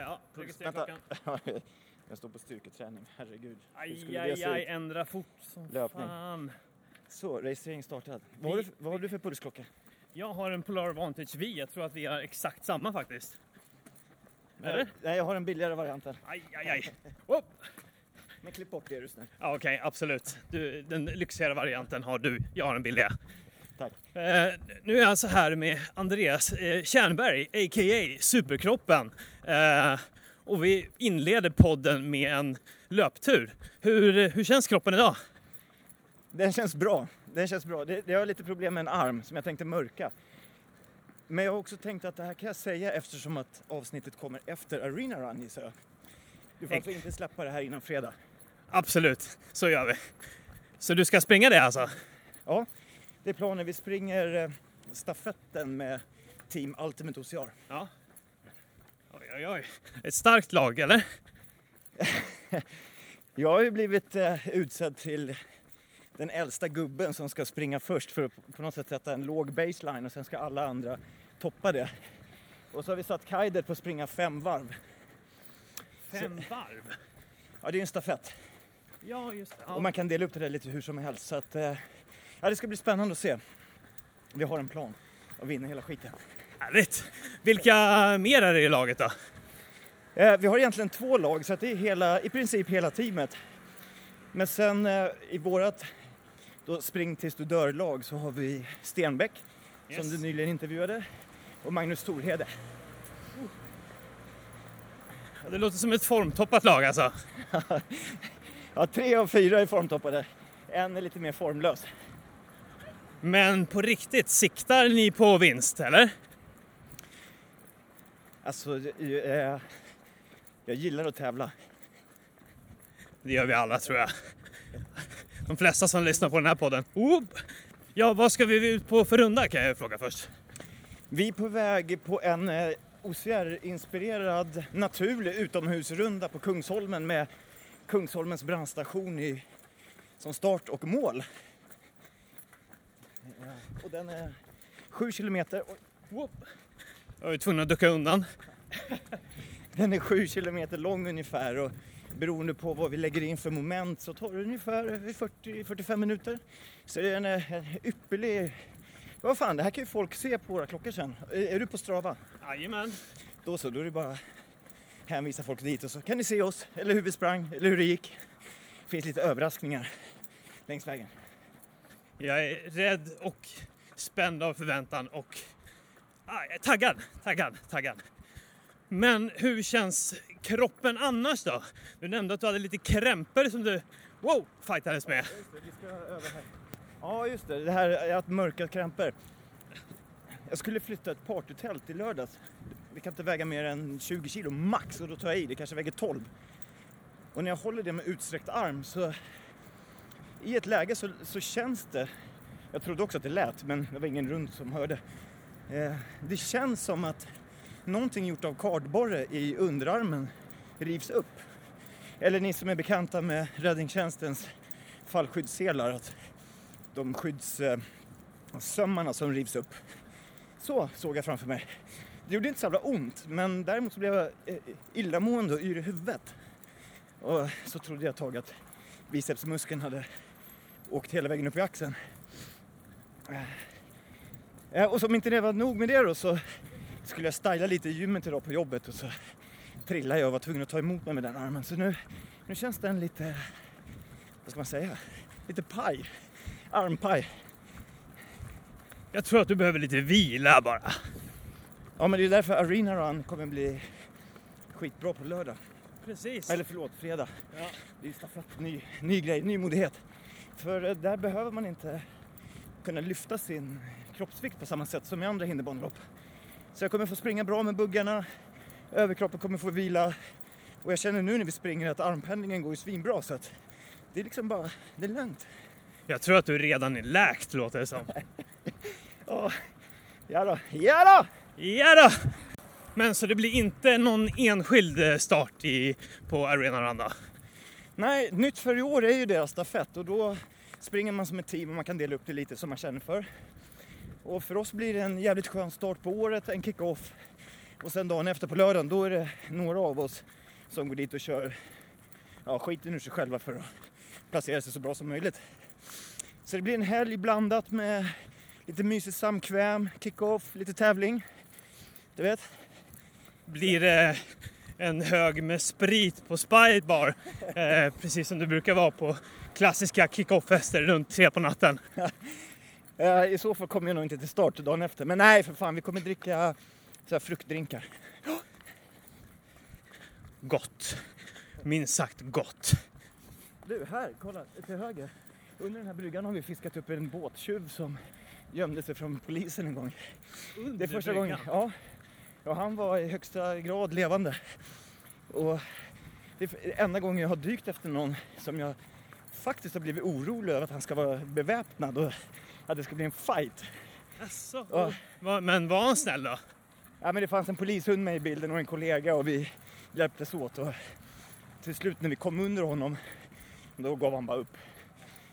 ja. Registrera klockan. Jag står på styrketräning, herregud. Aj, aj, aj, ändra fort som Löpning. fan. Så, registrering startad. Vad har, du, Vi- vad har du för pulsklocka? Jag har en Polar Vantage V. Jag tror att vi har exakt samma faktiskt. Eller? Nej, jag har den billigare varianten. Aj, aj, aj. Oh. Men klipp bort det är du snäll. Ja, Okej, absolut. Du, den lyxigare varianten har du. Jag har den billiga. Tack. Eh, nu är jag alltså här med Andreas eh, Tjärnberg, a.k.a. Superkroppen. Eh, och vi inleder podden med en löptur. Hur, hur känns kroppen idag? Den känns bra. Den känns bra. Det, jag har lite problem med en arm som jag tänkte mörka. Men jag har också tänkt att det här kan jag säga eftersom att avsnittet kommer efter Arena Run gissar jag. Du får alltså inte släppa det här innan fredag. Absolut, så gör vi. Så du ska springa det alltså? Ja, det är planen. Vi springer eh, stafetten med Team Ultimate OCR. Ja. Oj, oj, oj. Ett starkt lag, eller? Jag har ju blivit eh, utsedd till den äldsta gubben som ska springa först för att på något sätt sätta en låg baseline och sen ska alla andra toppa det. Och så har vi satt Kaider på att springa fem varv. Fem varv? Ja, det är en stafett. Ja, just det. Och man kan dela upp det där lite hur som helst. Så att, eh, ja, det ska bli spännande att se. Vi har en plan att vinna hela skiten. Härligt! Vilka mer är det i laget då? Eh, vi har egentligen två lag så det är hela, i princip hela teamet. Men sen eh, i vårat då spring tills du dör-lag så har vi Stenbeck som Yes. du nyligen intervjuade och Magnus Torhede. Det låter som ett formtoppat lag alltså. Ja, tre av fyra är formtoppade. En är lite mer formlös. Men på riktigt, siktar ni på vinst eller? Alltså, eh, jag gillar att tävla. Det gör vi alla tror jag. De flesta som lyssnar på den här podden. Oh! Ja, vad ska vi ut på för runda kan jag fråga först. Vi är på väg på en eh, OCR-inspirerad naturlig utomhusrunda på Kungsholmen med Kungsholmens brandstation i, som start och mål. Och den är sju kilometer. Oj, Whoop. Jag är tvungen att ducka undan. Den är sju kilometer lång ungefär och beroende på vad vi lägger in för moment så tar det ungefär 40-45 minuter. Så det är en, eh, en ypperlig... Vad fan, det här kan ju folk se på våra klockor sen. Är, är du på Strava? Jajamän. Då så, då är det bara hänvisa folk dit och så kan ni se oss, eller hur vi sprang, eller hur det gick. Det finns lite överraskningar längs vägen. Jag är rädd och spänd av förväntan och ah, jag är taggad, taggad, taggad. Men hur känns kroppen annars då? Du nämnde att du hade lite krämpor som du wow, fightades med. Ja, just det. Det här är att mörka krämpor. Jag skulle flytta ett partytält i lördags. Det kan inte väga mer än 20 kilo max och då tar jag i. Det kanske väger 12. Och när jag håller det med utsträckt arm så i ett läge så, så känns det, jag trodde också att det lät men det var ingen rund som hörde. Eh, det känns som att någonting gjort av kardborre i underarmen rivs upp. Eller ni som är bekanta med räddningstjänstens fallskyddsselar, att de skyddssömmarna som rivs upp. Så såg jag framför mig. Det gjorde inte så jävla ont, men däremot så blev jag eh, illamående och yr i huvudet. Och så trodde jag ett tag att bicepsmuskeln hade åkt hela vägen upp i axeln. Eh, Och som inte det var nog med det då så skulle jag styla lite i gymmet idag på jobbet och så trillade jag och var tvungen att ta emot mig med den armen. Så nu, nu känns den lite, vad ska man säga, lite paj. Armpaj. Jag tror att du behöver lite vila bara. Ja men det är därför Arena Run kommer bli skitbra på lördag. Precis. Eller förlåt, fredag. Ja. Det är stafett, ny, ny grej, nymodighet. För eh, där behöver man inte kunna lyfta sin kroppsvikt på samma sätt som i andra hinderbanelopp. Så jag kommer få springa bra med buggarna, överkroppen kommer få vila och jag känner nu när vi springer att armpendlingen går ju svinbra så att det är liksom bara, det är lugnt. Jag tror att du redan är läkt låter det som. Ja, ja då, ja då! Ja då! Men så det blir inte någon enskild eh, start i, på Arena Run då? Nej, nytt för i år är ju deras stafett och då springer man som ett team och man kan dela upp det lite som man känner för. Och för oss blir det en jävligt skön start på året, en kick-off Och sen dagen efter på lördagen, då är det några av oss som går dit och kör ja, skiten ur sig själva för att placera sig så bra som möjligt. Så det blir en helg blandat med lite mysigt samkväm, kick-off, lite tävling. Du vet? Blir det en hög med sprit på Spite Bar, eh, precis som det brukar vara på klassiska kick-off-fester runt tre på natten. Eh, I så fall kommer jag nog inte till start dagen efter. Men nej, för fan, vi kommer dricka så här fruktdrinkar. Gott. Minst sagt gott. Du, här, kolla till höger. Under den här bryggan har vi fiskat upp en båttjuv som gömde sig från polisen en gång. Det är första gången. Ja. Ja, han var i högsta grad levande. Och det är enda gången jag har dykt efter någon som jag faktiskt har blivit orolig över att han ska vara beväpnad och att det ska bli en fight. Asså. Va- Men var han snäll då? Ja, men det fanns en polishund med i bilden och en kollega och vi hjälptes åt. Och till slut när vi kom under honom, då gav han bara upp.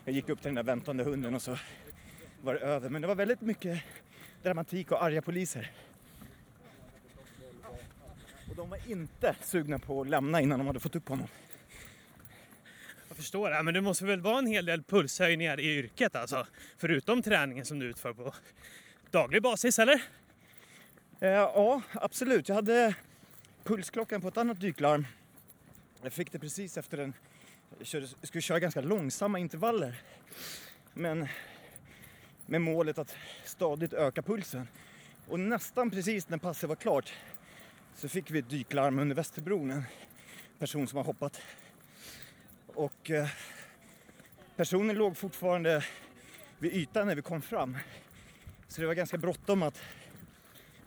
Jag gick upp till den där väntande hunden och så var det över. Men det var väldigt mycket dramatik och arga poliser. De var inte sugna på att lämna innan de hade fått upp honom. Jag förstår det, men det måste väl vara en hel del pulshöjningar i yrket alltså? Förutom träningen som du utför på daglig basis, eller? Eh, ja, absolut. Jag hade pulsklockan på ett annat dyklarm. Jag fick det precis efter en... Jag körde, skulle köra ganska långsamma intervaller. Men med målet att stadigt öka pulsen. Och nästan precis när passet var klart så fick vi ett dyklarm under Västerbron. En person som har hoppat. Och eh, personen låg fortfarande vid ytan när vi kom fram. Så det var ganska bråttom att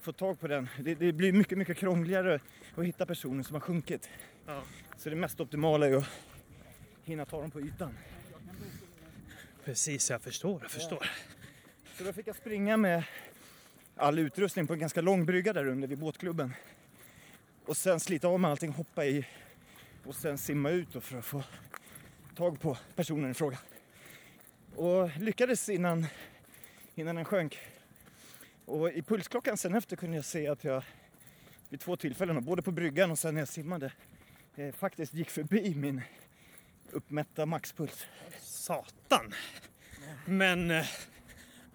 få tag på den. Det, det blir mycket, mycket krångligare att hitta personer som har sjunkit. Ja. Så det mest optimala är att hinna ta dem på ytan. Precis, jag förstår, jag förstår. Så då fick jag springa med all utrustning på en ganska lång brygga där under vid båtklubben. Och sen slita av med allting, hoppa i och sen simma ut för att få tag på personen i fråga. Och lyckades innan, innan den sjönk. Och i pulsklockan sen efter kunde jag se att jag vid två tillfällen, både på bryggan och sen när jag simmade, eh, faktiskt gick förbi min uppmätta maxpuls. Satan! Men, eh,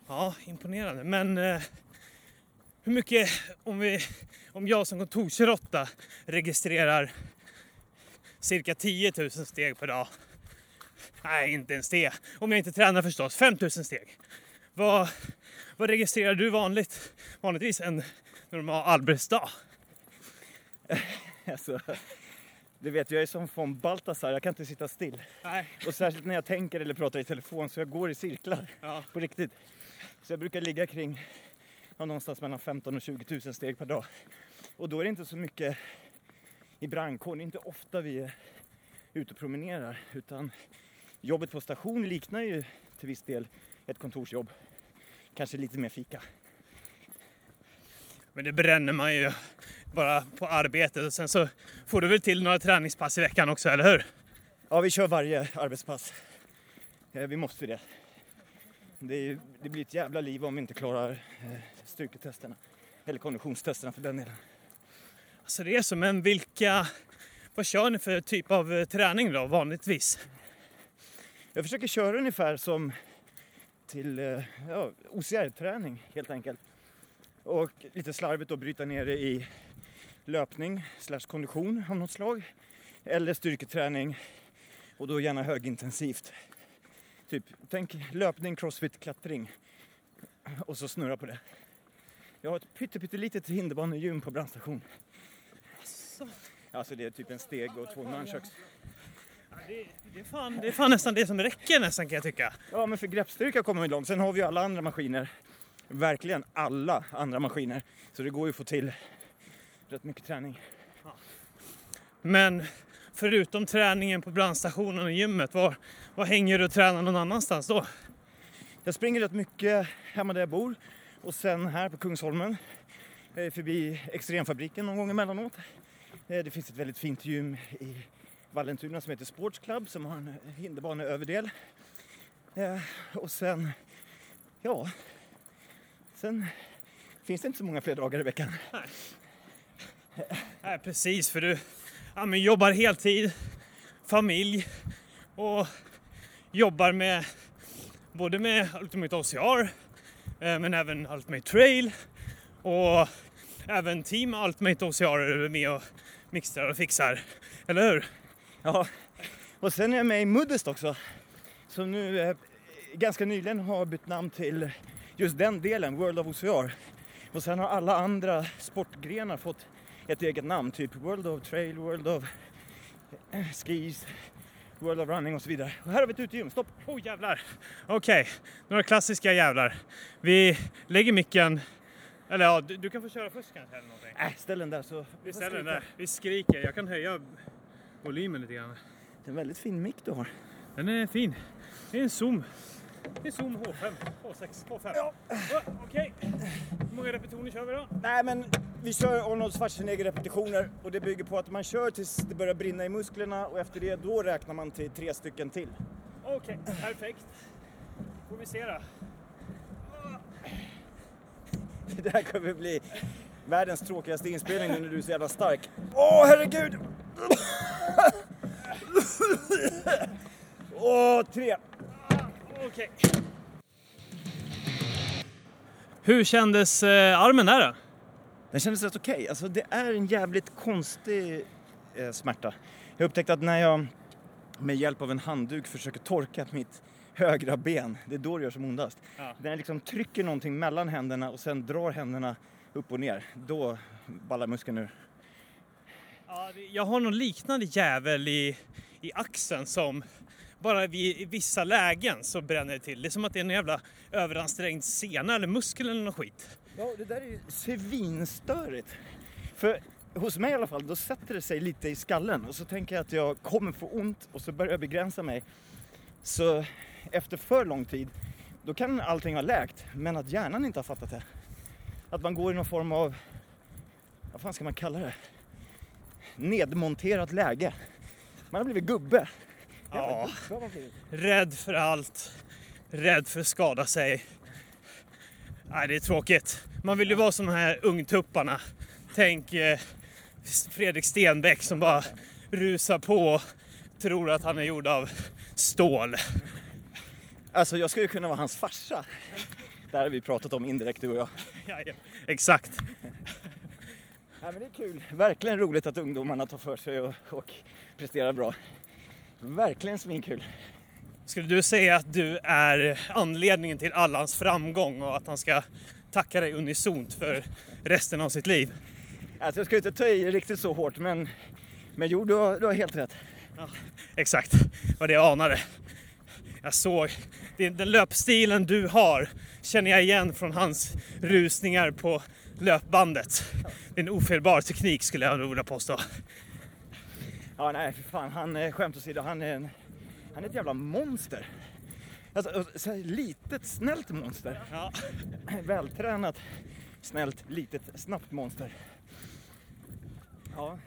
ja, imponerande. Men eh, hur mycket, om, vi, om jag som kontorsråtta registrerar cirka 10 000 steg per dag. Nej, inte ens det. Om jag inte tränar förstås. 5 000 steg. Vad, vad registrerar du vanligt, vanligtvis en normal arbetsdag? Alltså, du vet, jag är som von Baltasar, jag kan inte sitta still. Nej. Och särskilt när jag tänker eller pratar i telefon så jag går i cirklar Ja. på riktigt. Så jag brukar ligga kring ja, någonstans mellan 15 och 20 000 steg per dag. Och då är det inte så mycket i brandkåren, det är inte ofta vi är ute och promenerar utan jobbet på station liknar ju till viss del ett kontorsjobb. Kanske lite mer fika. Men det bränner man ju bara på arbetet och sen så får du väl till några träningspass i veckan också, eller hur? Ja, vi kör varje arbetspass. Eh, Vi måste det. Det, är, det blir ett jävla liv om vi inte klarar eh, styrketesterna. Eller konditionstesterna för den delen. Alltså det är så, men vilka... Vad kör ni för typ av eh, träning då, vanligtvis? Jag försöker köra ungefär som till eh, ja, OCR-träning helt enkelt. Och lite slarvigt då bryta ner det i löpning slash kondition av något slag. Eller styrketräning och då gärna högintensivt. Typ, tänk löpning, crossfit, klättring och så snurra på det. Jag har ett pytte, pyttelitet hinderbanegym på brandstation. Alltså det är typ en steg och två. Ja, det, det, är fan, det är fan nästan det som räcker nästan kan jag tycka. Ja, men för greppstyrka kommer vi långt. Sen har vi ju alla andra maskiner. Verkligen alla andra maskiner. Så det går ju att få till rätt mycket träning. Men förutom träningen på brandstationen och gymmet, var, var hänger du och tränar någon annanstans då? Jag springer rätt mycket hemma där jag bor och sen här på Kungsholmen. Eh, förbi Extremfabriken någon gång emellanåt. Eh, det finns ett väldigt fint gym i Vallentuna som heter Sports Club som har en eh, hinderbaneöverdel. Och sen, ja, sen finns det inte så många fler dagar i veckan. Nej, precis, för du ja, men jobbar heltid, familj och jobbar med både med Ultimate OCR Eh, men även Ultimate Trail och även Team Ultimate OCR är med och mixtrar och fixar. Eller hur? Ja, och sen är jag med i Muddest också. Som nu eh, ganska nyligen har bytt namn till just den delen, World of OCR. Och sen har alla andra sportgrenar fått ett eget namn, typ World of Trail, World of eh, Skis, World of Running och så vidare. Och här har vi ett utegym, stopp! Oh jävlar! Okej, några klassiska jävlar. Vi lägger micken, eller ja, du, du kan få köra först kanske eller någonting. Äh, ställ den där så... Vi ställer den där, vi skriker. Jag kan höja volymen lite grann. Det är en väldigt fin mick du har. Den är fin. Det är en Zoom. Det är Zoom H5, H6, H5. Ja. Ja, Okej, hur många repetitioner kör vi då? Nej men vi kör Arnold Schwarzenegger repetitioner och det bygger på att man kör tills det börjar brinna i musklerna och efter det då räknar man till tre stycken till. Okej, perfekt. Får vi se då. Det här kommer bli världens tråkigaste inspelning nu när du är så jävla stark. Åh herregud! Åh, tre! Okej. Hur kändes eh, armen där då? Den kändes rätt okej. Alltså det är en jävligt konstig eh, smärta. Jag har upptäckt att när jag med hjälp av en handduk försöker torka mitt högra ben, det är då det gör som ondast. Ja. När jag liksom trycker någonting mellan händerna och sen drar händerna upp och ner, då ballar muskeln ur. Ja, jag har någon liknande jävel i, i axeln som bara vid, i vissa lägen så bränner det till. Det är som att det är en jävla överansträngd sena eller muskel eller något skit. Ja, det där är ju svinstörigt. För hos mig i alla fall, då sätter det sig lite i skallen och så tänker jag att jag kommer få ont och så börjar jag begränsa mig. Så efter för lång tid, då kan allting ha läkt, men att hjärnan inte har fattat det. Att man går i någon form av, vad fan ska man kalla det? Nedmonterat läge. Man har blivit gubbe. Ja. Rädd för allt. Rädd för att skada sig. Nej, det är tråkigt. Man vill ju vara som de här ungtupparna. Tänk eh, Fredrik Stenbeck som bara rusar på och tror att han är gjord av stål. Alltså jag skulle kunna vara hans farsa. Det här har vi pratat om indirekt du och jag. Ja, ja, exakt. Ja, men det är kul. Verkligen roligt att ungdomarna tar för sig och, och presterar bra. Verkligen svinkul. Skulle du säga att du är anledningen till Allans framgång och att han ska tacka dig unisont för resten av sitt liv? Alltså jag ska inte ta i riktigt så hårt men, men jo, du har, du har helt rätt. Exakt, vad det jag anade. Jag såg, den löpstilen du har känner jag igen från hans rusningar på löpbandet. Det är en ofelbar teknik skulle jag nog vilja påstå. Ja, nej, för fan, han är skämt åsido, han är, en, han är ett jävla monster. Alltså, och så litet, snällt monster. Ja. Vältränat, snällt, litet, snabbt monster. Ja,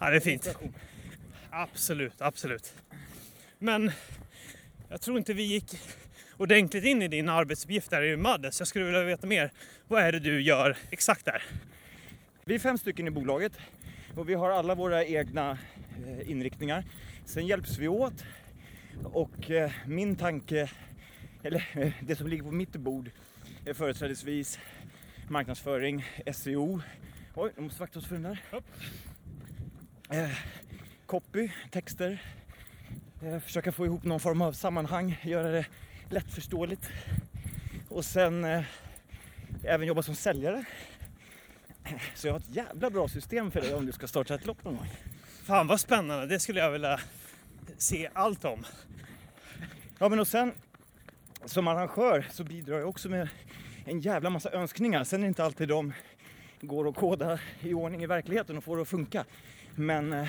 ja, det är fint. Absolut, absolut. Men jag tror inte vi gick ordentligt in i din arbetsuppgift där i Maddes. Jag skulle vilja veta mer. Vad är det du gör exakt där? Vi är fem stycken i bolaget och vi har alla våra egna eh, inriktningar. Sen hjälps vi åt och eh, min tanke, eller eh, det som ligger på mitt bord är företrädesvis marknadsföring, SEO. Oj, jag måste vakta oss för den där. Eh, copy, texter, eh, försöka få ihop någon form av sammanhang, göra det lättförståeligt. Och sen eh, även jobba som säljare. Så jag har ett jävla bra system för dig om du ska starta ett lopp någon gång. Fan vad spännande, det skulle jag vilja se allt om. Ja men och sen som arrangör så bidrar jag också med en jävla massa önskningar. Sen är det inte alltid de går att koda i ordning i verkligheten och får det att funka. Men eh,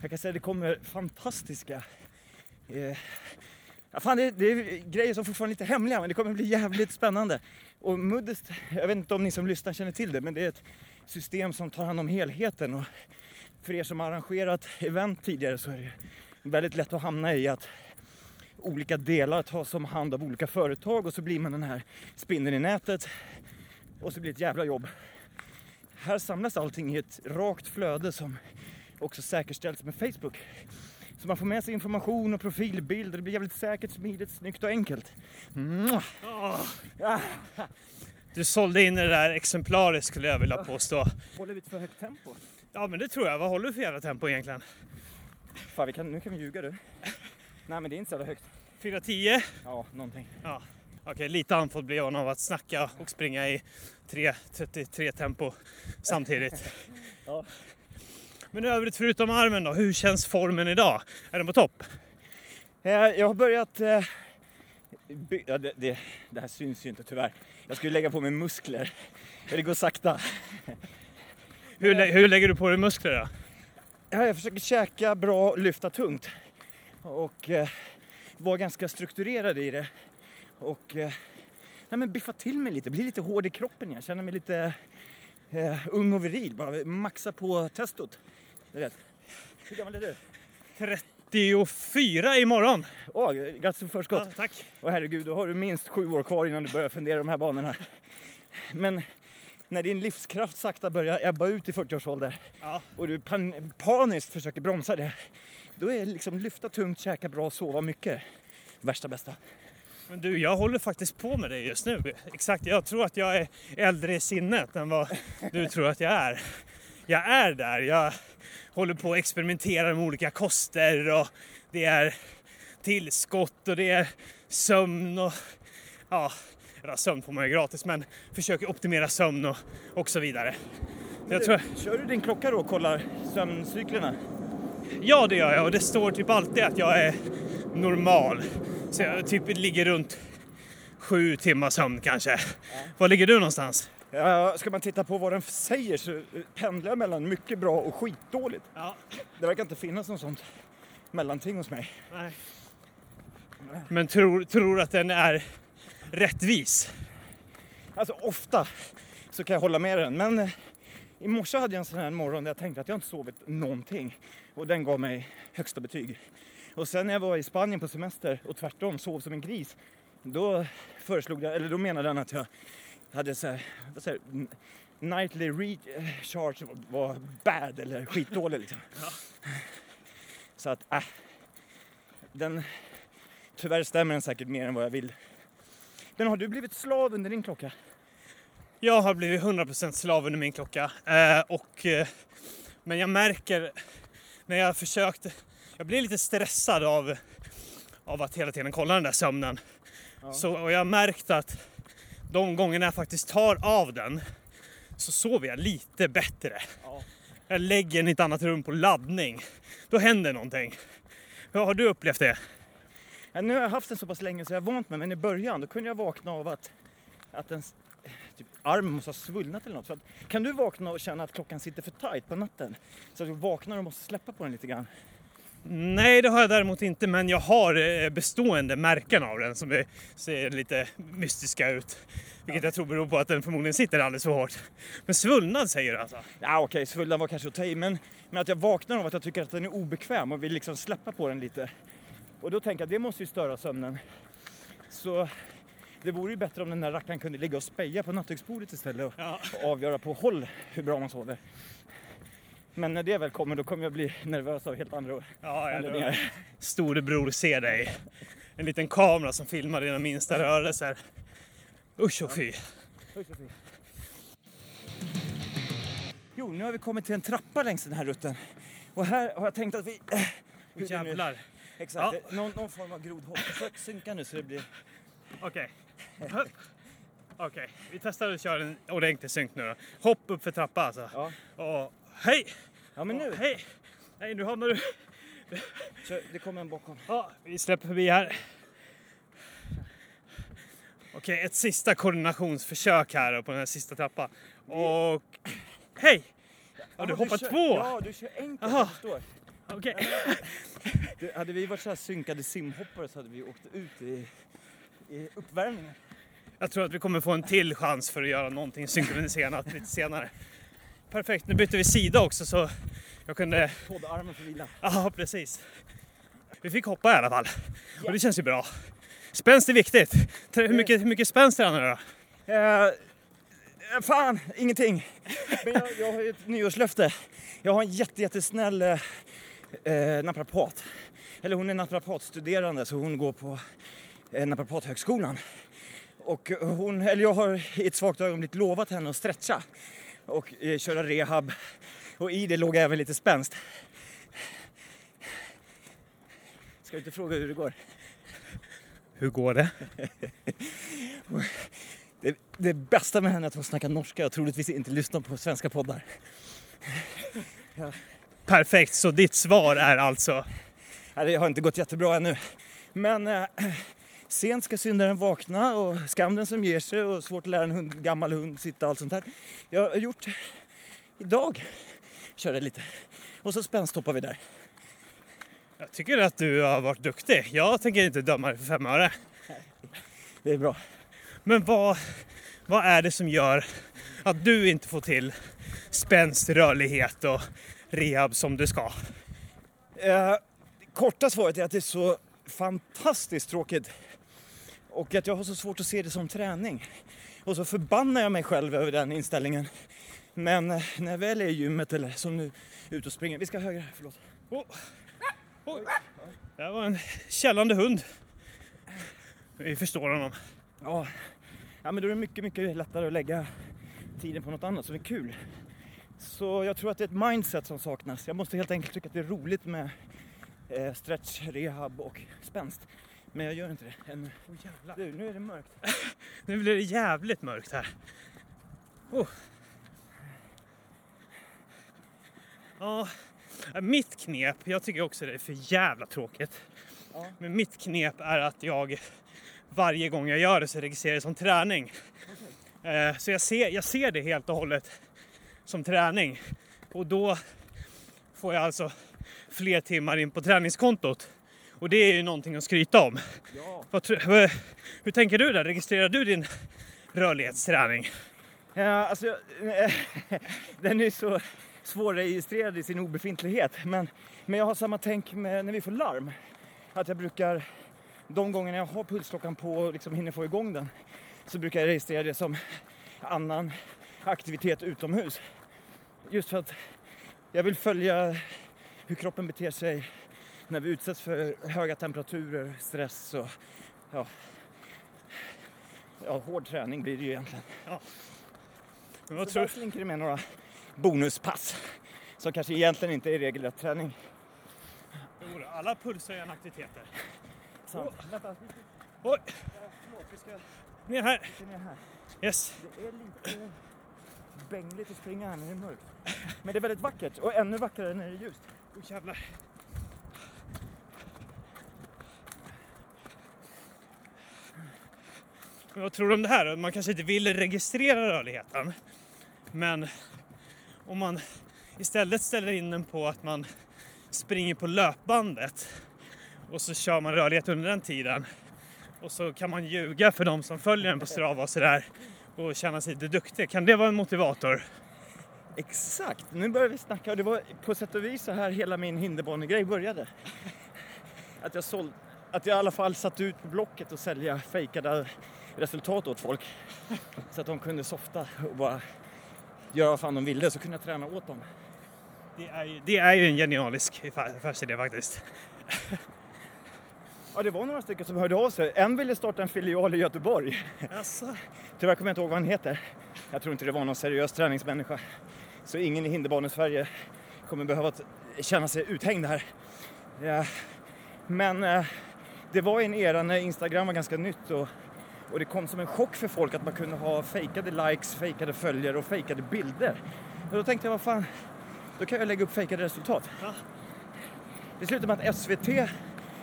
jag kan säga att det kommer fantastiska eh, Ja, fan, det, det är grejer som fortfarande är lite hemliga men det kommer bli jävligt spännande. Och Muddest, jag vet inte om ni som lyssnar känner till det men det är ett system som tar hand om helheten. Och för er som har arrangerat event tidigare så är det väldigt lätt att hamna i att olika delar tas om hand av olika företag och så blir man den här spindeln i nätet och så blir det ett jävla jobb. här samlas allting i ett rakt flöde som också säkerställs med Facebook. Så man får med sig information och profilbilder. Det blir jävligt säkert, smidigt, snyggt och enkelt. Ah, du sålde in det där exemplariskt skulle jag vilja påstå. håller vi ett för högt tempo? Ja men det tror jag. Vad håller du för jävla tempo egentligen? Fan, vi kan, nu kan vi ljuga du. Nej men det är inte så jävla högt. 4.10? Ja, någonting. Ja. Okej, lite andfådd blev han av att snacka och springa i 3.33 tempo samtidigt. Ja. Men i övrigt förutom armen då, hur känns formen idag? Är den på topp? Eh, Jag har börjat... eh, by- Ja, det, det, det här syns ju inte tyvärr. Jag skulle lägga på mig muskler. Det går sakta. Hur, lä- hur lägger du på dig muskler då? Ja, jag försöker käka bra och lyfta tungt. Och eh, vara ganska strukturerad i det. Och eh, nej, men biffa till mig lite, bli lite hård i kroppen igen. Känna mig lite eh, ung och viril. Bara maxa på testot. Du vet. Hur gammal är du? 34 imorgon! Åh, grattis i förskott. Ja, tack! Och herregud, då har du minst sju år kvar innan du börjar fundera de här banorna. Men när din livskraft sakta börjar ebba ut i 40-årsåldern Ja. och du pan- paniskt försöker bromsa det, då är liksom lyfta tungt, käka bra, sova mycket värsta bästa. Men du, jag håller faktiskt på med det just nu. Exakt, jag tror att jag är äldre i sinnet än vad du tror att jag är. Jag är där. Jag håller på att experimentera med olika koster och det är tillskott och det är sömn och ja, eller sömn får man ju gratis men försöker optimera sömn och, och så vidare. Jag tror, Kör du din klocka då och kollar sömncyklerna? ja, det gör jag och det står typ alltid att jag är normal. Så jag typ ligger runt sju timmar sömn kanske. Var ligger du någonstans? Ja, ska man titta på vad den säger så pendlar jag mellan mycket bra och skitdåligt. Ja, Det verkar inte finnas något sånt mellanting hos mig. nej. Men tror, tror att den är rättvis? Alltså ofta så kan jag hålla med den, men eh, i morse hade jag en sån här morgon där jag tänkte att jag inte sovit någonting och den gav mig högsta betyg. Och sen när jag var i Spanien på semester och tvärtom sov som en gris, då föreslog jag, eller då menade den att jag hade så här, vad säger nightly recharge var bad eller skitdålig liksom. Så att, äh, den, tyvärr stämmer den säkert mer än vad jag vill. Men har du blivit slav under din klocka? Jag har blivit 100% slav under min klocka. Eh, och, eh, men jag märker när jag försökte, jag blir lite stressad av, av att hela tiden kolla den där sömnen. Ja. Så, och jag har märkt att de gångerna jag faktiskt tar av den så sover jag lite bättre. Ja. Jag lägger den i ett annat rum på laddning. Då händer någonting. Hur har du upplevt det? Ja, nu har jag haft den så pass länge så jag är vant med men i början då kunde jag vakna av att, att den, typ, armen måste ha svullnat eller något. Så att, kan du vakna och känna att klockan sitter för tight på natten? Så att du vaknar och måste släppa på den lite grann? Nej, det har jag däremot inte, men jag har eh, bestående märken av den som är, ser lite mystiska ut. Vilket jag tror beror på att den förmodligen sitter alldeles för hårt. Men svullnad säger du alltså? Ja okej, svullnad var kanske att ta i men, men att jag vaknar av att jag tycker att den är obekväm och vill liksom släppa på den lite. Och då tänker jag det måste ju störa sömnen. Så det vore ju bättre om den där rackaren kunde ligga och speja på nattduksbordet istället och Ja. och avgöra på håll hur bra man sover. Men när det väl kommer då kommer jag bli nervös av helt andra Ja, anledningar. Storebror ser dig. En liten kamera som filmar dina minsta rörelser. Usch och fy. Jo, nu har vi kommit till en trappa längs den här rutten. Och här har jag tänkt att vi... Äh, det nu- Jävlar. Exakt, Ja. någon, någon form av grodhopp. Försök synka nu så det blir... Okej. Hup. Okej, vi testar att köra en ordentlig synk nu då. Hopp upp för trappa alltså. Ja, Och hej! ja men nu. Och hej! Nej, nu hamnar du... Kör, det kommer en bakom. Ja, vi släpper förbi här. Okej, ett sista koordinationsförsök här på den här sista trappan. Och... Hej! Ja, du hoppar två! Ja, du kör enkelt, Aha. jag förstår. Okej. Du, hade vi varit så här synkade simhoppare så hade vi åkt ut i, i uppvärmningen. Jag tror att vi kommer få en till chans för att göra någonting synkroniserat lite senare. Perfekt, nu bytte vi sida också så jag kunde... Poddarmen får vila. Ja, precis. Vi fick hoppa i alla fall. Och det känns ju bra. Spänst är viktigt. Hur mycket, hur mycket spänst tränar du då? Eh, Fan, ingenting. Men jag, jag har ju ett nyårslöfte. Jag har en jätte, jättesnäll eh, eh, naprapat. Eller hon är naprapatstuderande så hon går på eh, naprapathögskolan. Och hon, eller jag har i ett svagt ögonblick lovat henne att stretcha och eh, köra rehab. Och i det låg även lite spänst. Ska du inte fråga hur det går? Hur går det? Det, det bästa med henne är att hon snackar norska och troligtvis inte lyssnar på svenska poddar. Perfekt, så ditt svar är alltså det har inte gått jättebra ännu. Men eh, sent ska syndaren vakna och skam den som ger sig och svårt att lära en hund, gammal hund sitta och allt sånt där. Jag har gjort idag, körde lite. Och så spänsthoppar vi där. Jag tycker att du har varit duktig. Jag tänker inte döma dig för fem öre. Det är bra. Men vad, vad är det som gör att du inte får till spänst, rörlighet och rehab som du ska? Eh, korta svaret är att det är så fantastiskt tråkigt. Och att jag har så svårt att se det som träning. Och så förbannar jag mig själv över den inställningen. Men eh, när jag väl är i gymmet eller som nu ute och springer. Vi ska höger här, förlåt. Oh. Oj. Det var en källande hund. Vi förstår honom. Ja. ja, men då är det mycket, mycket lättare att lägga tiden på något annat som är kul. Så jag tror att det är ett mindset som saknas. Jag måste helt enkelt tycka att det är roligt med eh, stretch, rehab och spänst. Men jag gör inte det ännu. Oh, jävlar. Du, nu är det mörkt. Nu blir det jävligt mörkt här. Oh. Ja, mitt knep, jag tycker också det är för jävla tråkigt. Ja. Men mitt knep är att jag varje gång jag gör det så registrerar det som träning. Eh, Så jag ser, jag ser det helt och hållet som träning. Och då får jag alltså fler timmar in på träningskontot. Och det är ju någonting att skryta om. Ja. Hur tänker du där? Registrerar du din rörlighetsträning? Ja, alltså, den är så svårregistrerad i sin obefintlighet. Men, men jag har samma tänk med när vi får larm. Att jag brukar, de gångerna jag har pulsklockan på och liksom hinner få igång den, så brukar jag registrera det som annan aktivitet utomhus. Just för att jag vill följa hur kroppen beter sig när vi utsätts för höga temperaturer, stress och ja, ja, hård träning blir det ju egentligen. Men vad Så tror, där slinker det med några bonuspass som kanske egentligen inte är regelrätt träning. Jo, alla pulshöjande aktiviteter. Sant. Vänta, Oj, förlåt, vi ska ner här. ner här. Yes. Det är lite bängligt att springa här när det är mörkt. Men det är väldigt vackert och ännu vackrare när det är ljust. Oh, jävlar. Men vad tror du om det här? Man kanske inte vill registrera rörligheten. Men om man istället ställer in den på att man springer på löpbandet och så kör man rörlighet under den tiden. Och så kan man ljuga för de som följer den på Strava och sådär och känna sig lite duktig. Kan det vara en motivator? Exakt, nu börjar vi snacka och det var på sätt och vis så här hela min hinderbanegrej började. Att jag, såld, att jag i alla fall satt ut på Blocket och sälja fejkade resultat åt folk. Så att de kunde softa och bara göra vad fan de ville så kunde jag träna åt dem. Det är ju, det är ju en genialisk affär- affärsidé faktiskt. Ja, det var några stycken som hörde av sig. En ville starta en filial i Göteborg. Alltså. Tyvärr kommer jag inte ihåg vad han heter. Jag tror inte det var någon seriös träningsmänniska. Så ingen i hinderbane-Sverige kommer behöva känna sig uthängd här. Ja. Men eh, det var en era när Instagram var ganska nytt och, och det kom som en chock för folk att man kunde ha fejkade likes, fejkade följare och fejkade bilder. Och då tänkte jag, vad fan, då kan jag lägga upp fejkade resultat. Ja. Det slutade med att SVT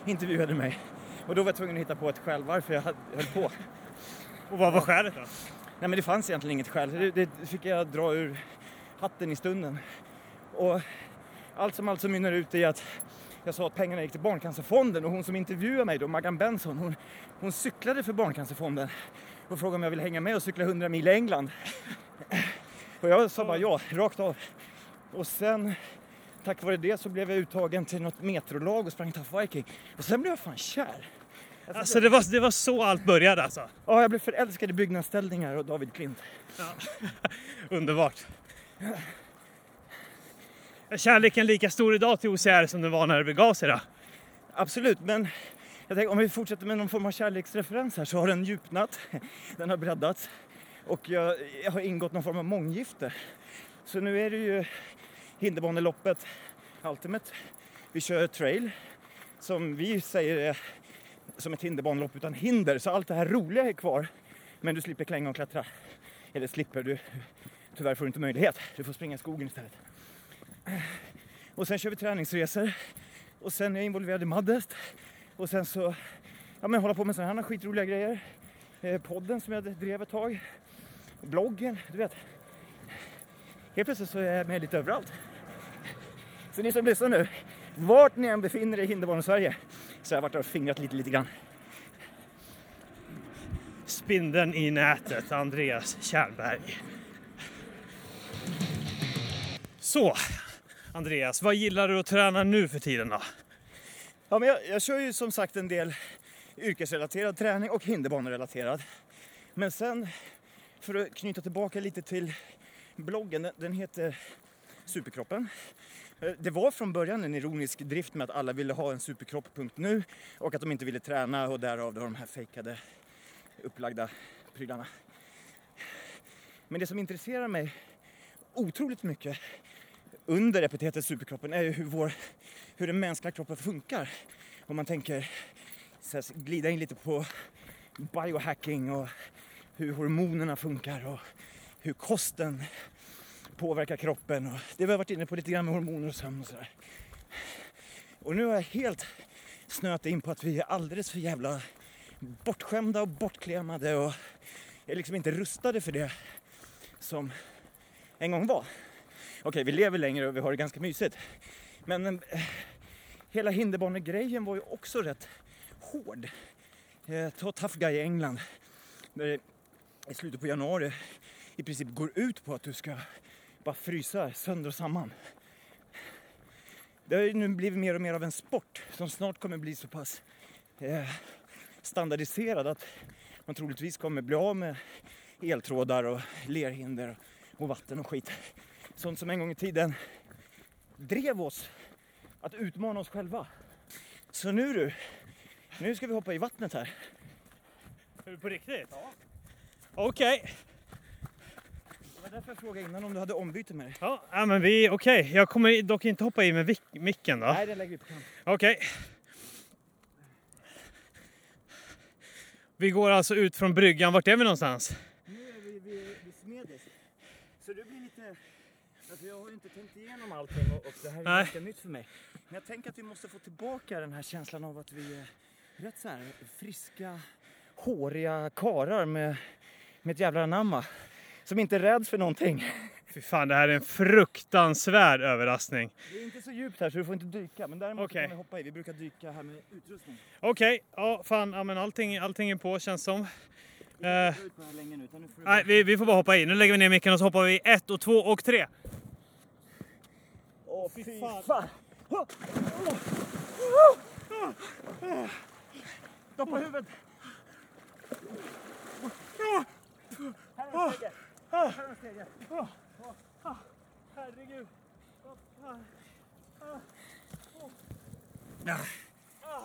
intervjuade mig och då var jag tvungen att hitta på ett skäl varför jag höll på. Och vad var skälet då? Nej men det fanns egentligen inget skäl. Det, det fick jag dra ur hatten i stunden. Och allt som allt så mynnar ut i att jag sa att pengarna gick till Barncancerfonden och hon som intervjuade mig då, Maggan Benson, hon, hon cyklade för Barncancerfonden och frågade om jag ville hänga med och cykla 100 mil i England. Och jag sa bara ja, rakt av. Och sen tack vare det så blev jag uttagen till något metrolag och sprang Tough Viking. Och sen blev jag fan kär. Alltså det var, det var så allt började alltså. Ja, jag blev förälskad i byggnadsställningar och David Klint. Underbart. Är kärleken lika stor idag till OCR som den var när det begav sig då? Absolut, men jag tänker, om vi fortsätter med någon form av kärleksreferens här så har den djupnat, den har breddats och jag, jag har ingått någon form av månggifte. Så nu är det ju hinderbaneloppet Ultimate. Vi kör trail som vi säger är som ett hinderbanelopp utan hinder så allt det här roliga är kvar men du slipper klänga och klättra. Eller slipper, du, tyvärr får du inte möjlighet. Du får springa i skogen istället. Och sen kör vi träningsresor och sen är jag involverad i Maddest och sen så ja, men hålla på med sådana här skitroliga grejer. Eh, podden som jag drev ett tag. Bloggen, du vet. Helt plötsligt så är jag med lite överallt. Så ni som lyssnar nu, vart ni än befinner er i hinderbanan-Sverige så har jag varit och fingrat lite, lite grann. Spindeln i nätet, Andreas Kärnberg. Så, Andreas, vad gillar du att träna nu för tiden då? Ja, men jag, jag kör ju som sagt en del yrkesrelaterad träning och hinderbanerelaterad. Men sen, för att knyta tillbaka lite till bloggen, den, den heter Superkroppen. Eh, det var från början en ironisk drift med att alla ville ha en superkropp.nu och att de inte ville träna och därav då de här fejkade upplagda prylarna. Men det som intresserar mig otroligt mycket under epitetet superkroppen är ju hur, vår, hur den mänskliga kroppen funkar. Om man tänker så här, glida in lite på biohacking och hur hormonerna funkar och hur kosten påverkar kroppen. Och det vi har varit inne på lite grann med hormoner och sömn och sådär. Och nu har jag helt snöat in på att vi är alldeles för jävla bortskämda och bortklemade och är liksom inte rustade för det som en gång var okay, vi lever längre och vi har det ganska mysigt. Men eh, hela hinderbanegrejen var ju också rätt hård. Eh, ta Tough Guy i England. Där det i slutet på januari i princip går ut på att du ska bara frysa sönder och samman. Det har ju nu blivit mer och mer av en sport som snart kommer bli så pass eh, standardiserad att man troligtvis kommer bli av med eltrådar och lerhinder och vatten och skit. Sånt som en gång i tiden drev oss att utmana oss själva. Så nu du, nu ska vi hoppa i vattnet här. Är du på riktigt? Ja. Okej. Det var därför jag frågade innan om du hade ombyte med dig. Ja, ja, men vi, okej. Jag kommer dock inte hoppa i med micken då. Nej, den lägger vi på kant. Okej. Vi går alltså ut från bryggan. Vart är vi någonstans? Nu är vi vid, vid Smedis. Så det blir lite... Alltså jag har ju inte tänkt igenom allting och, och det här är Nej. ganska nytt för mig. Men jag tänker att vi måste få tillbaka den här känslan av att vi är rätt så här friska, håriga karar med, med ett jävla anamma. Som inte är rädd för någonting. Fy fan, det här är en fruktansvärd överraskning. Det är inte så djupt här så du får inte dyka. Men däremot Okej. kan vi hoppa i. Vi brukar dyka här med utrustning. Okej, ja fan, ja, men allting, allting är på känns som. Eh, nej, vi, vi får bara hoppa i. Nu lägger vi ner micken och så hoppar vi ett och två och tre. Åh fy Fy fan. fan. Stoppa huvudet! Här är steget. Här är steget. Herregud.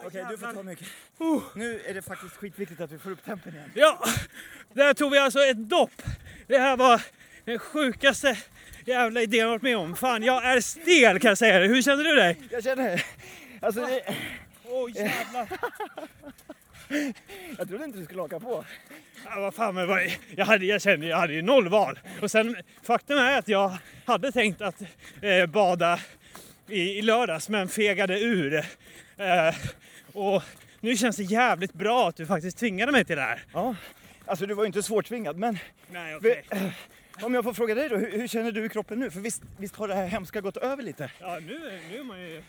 Okej, du får ta mycket. Nu är det faktiskt skitviktigt att vi får upp tempen igen. Ja, där tog vi alltså ett dopp. Det här var den sjukaste jävla idén jag varit med om. Fan, jag är stel kan jag säga det. Hur känner du dig? Jag känner... Alltså, det, Åh jävlar. jag trodde inte du skulle haka på. Ja, vad fan, men vad, jag, hade, jag kände jag hade ju noll val. Och sen faktum är att jag hade tänkt att eh, bada i, i lördags men fegade ur. Eh, och nu känns det jävligt bra att du faktiskt tvingade mig till det här. Ja, alltså du var ju inte svårtvingad, men Nej, vi, om jag får fråga dig då, hur, hur känner du i kroppen nu? För visst, visst har det här hemska gått över lite? Ja, nu, nu är man ju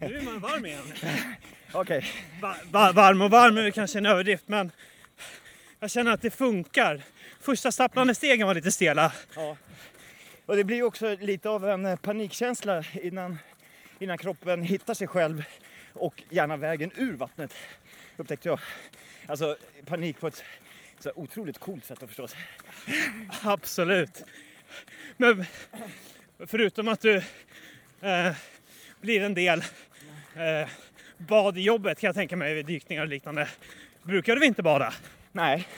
nu är man varm igen. Okej, Va, va, varm och varm är kanske en överdrift men jag känner att det funkar. Första stapplande stegen var lite stela. ja. Och det blir ju också lite av en panikkänsla innan, innan kroppen hittar sig själv och gärna vägen ur vattnet. upptäckte jag. Alltså panik på ett så otroligt coolt sätt att förstås. Absolut. Men förutom att du eh, blir en del eh, bad i jobbet kan jag tänka mig vid dykningar och liknande. Brukar du vinterbada? Nej,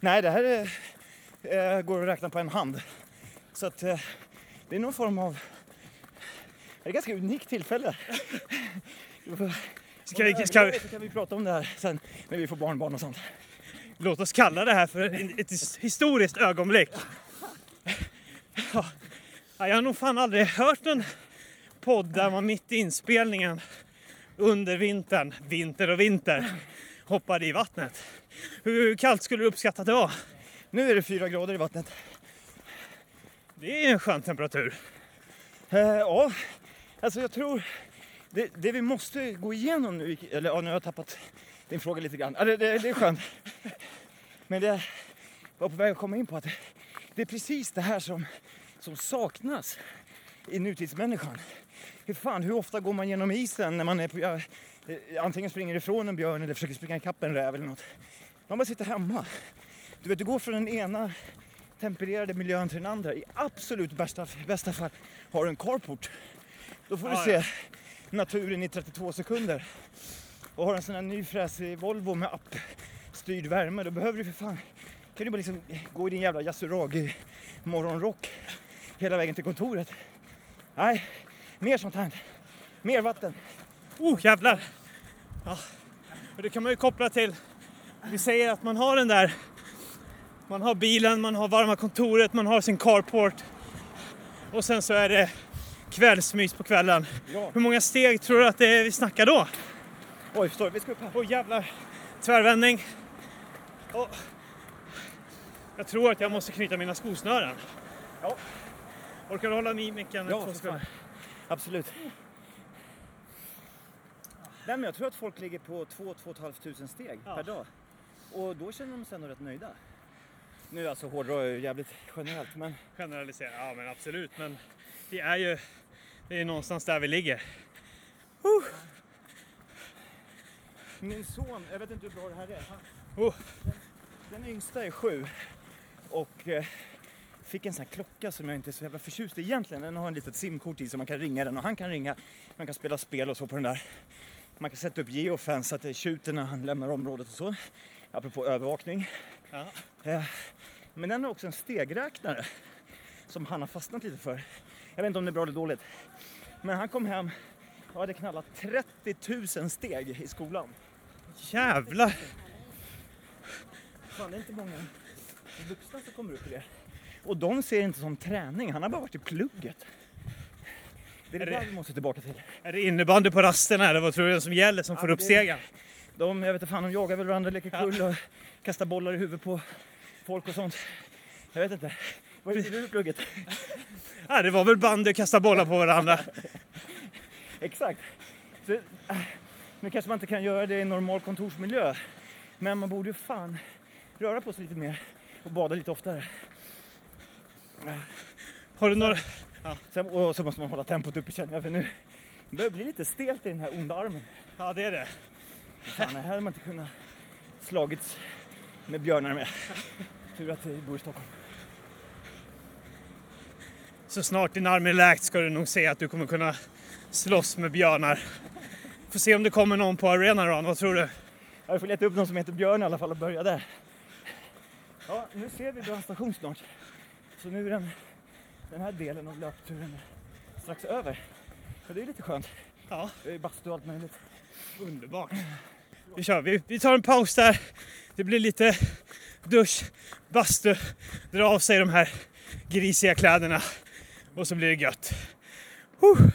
nej det här är, eh, går att räkna på en hand. Så att eh, det är någon form av... Det är ett ganska unikt tillfälle. Ska vi, ska vi, kan vi prata om det här sen när vi får barnbarn och sånt. låt oss kalla det här för ett his- historiskt ögonblick. Ja, jag har nog fan aldrig hört en podd där man mitt i inspelningen under vintern, vinter och vinter, hoppade i vattnet. Hur kallt skulle du uppskatta att det var? Nu är det fyra grader i vattnet. Det är en skön temperatur. Eh, ja, alltså jag tror det, det vi måste gå igenom nu, eller ja, nu har jag tappat din fråga lite grann. Ja, det, det, det är skönt. Men det var på väg att komma in på att det, är precis det här som, som saknas i nutidsmänniskan. Hur fan, hur ofta går man genom isen när man är på, ja, eh, antingen springer ifrån en björn eller försöker springa ikapp en räv eller något. Man bara sitter hemma. Du vet, du går från den ena tempererade miljön till den andra. I absolut bästa, bästa fall har du en carport. Då får du se ja naturen i 32 sekunder. Och har en sån här ny fräsig Volvo med appstyrd värme, då behöver du för fan kan du bara liksom gå i din jävla Yasuragi morgonrock hela vägen till kontoret. Nej, mer sånt här. Mer vatten. Oh jävlar! Ja. Och det kan man ju koppla till, vi säger att man har den där, man har bilen, man har varma kontoret, man har sin carport och sen så är det kvällsmys på kvällen. Ja. Hur många steg tror du att det är vi snackar då? Oj, förstår du? Vi ska upp här. Åh jävlar! Tvärvändning. Och jag tror att jag måste knyta mina skosnören. Ja. Orkar du hålla i micken? Ja. Absolut. Nej, men jag tror att folk ligger på 2-2 500 steg Ja. per dag. Och då känner de sig ändå rätt nöjda. Nu alltså hårdrar jag ju jävligt generellt men Generalisera, ja men absolut. Men det är ju det är någonstans där vi ligger. min son, jag vet inte hur bra det här är. Han, Oh. den yngsta är sju och eh, fick en sån här klocka som jag inte är så jävla förtjust i egentligen. Den har en litet simkort i så man kan ringa den och han kan ringa. Man kan spela spel och så på den där. Man kan sätta upp geofence så att det tjuter när han lämnar området och så. Apropå övervakning. Ja. Eh, Men den har också en stegräknare som han har fastnat lite för. Jag vet inte om det är bra eller dåligt. Men han kom hem och hade knallat 30 000 steg i skolan. Jävlar! Fan, det är inte många vuxna som kommer upp i det. Och de ser det inte som träning, han har bara varit i plugget. Det är Är det- där vi måste tillbaka till. Är det innebandy på rasterna eller vad tror du som gäller som Ja, får upp stegen? De, jag vet inte fan, de jagar väl varandra, leker Ja. kull och kastar bollar i huvudet på folk och sånt. Jag vet inte. Vad gjorde du i plugget? Ja, det var väl bandy och kasta bollar på varandra. Exakt. Så, äh, nu kanske man inte kan göra det i en normal kontorsmiljö. Men man borde ju fan röra på sig lite mer och bada lite oftare. Har du några... Sen, och så måste man hålla tempot uppe känner jag för nu det börjar bli lite stelt i den här onda armen. Ja, det är det. Fan, här hade man inte kunnat slagits med björnar med. Tur att jag bor i Stockholm. Så snart din arm är läkt ska du nog se att du kommer kunna slåss med björnar. Får se om det kommer någon på arenan Ron, vad tror du? Jag får leta upp någon som heter Björn i alla fall och börja där. Ja, nu ser vi brandstation snart. Så nu är den, den här delen av löpturen strax över. Så det är lite skönt. Ja, Det är bastu och allt möjligt. underbart. Vi kör, vi, vi tar en paus där. Det blir lite dusch, bastu, dra av sig de här grisiga kläderna och så blir det gött. Huh.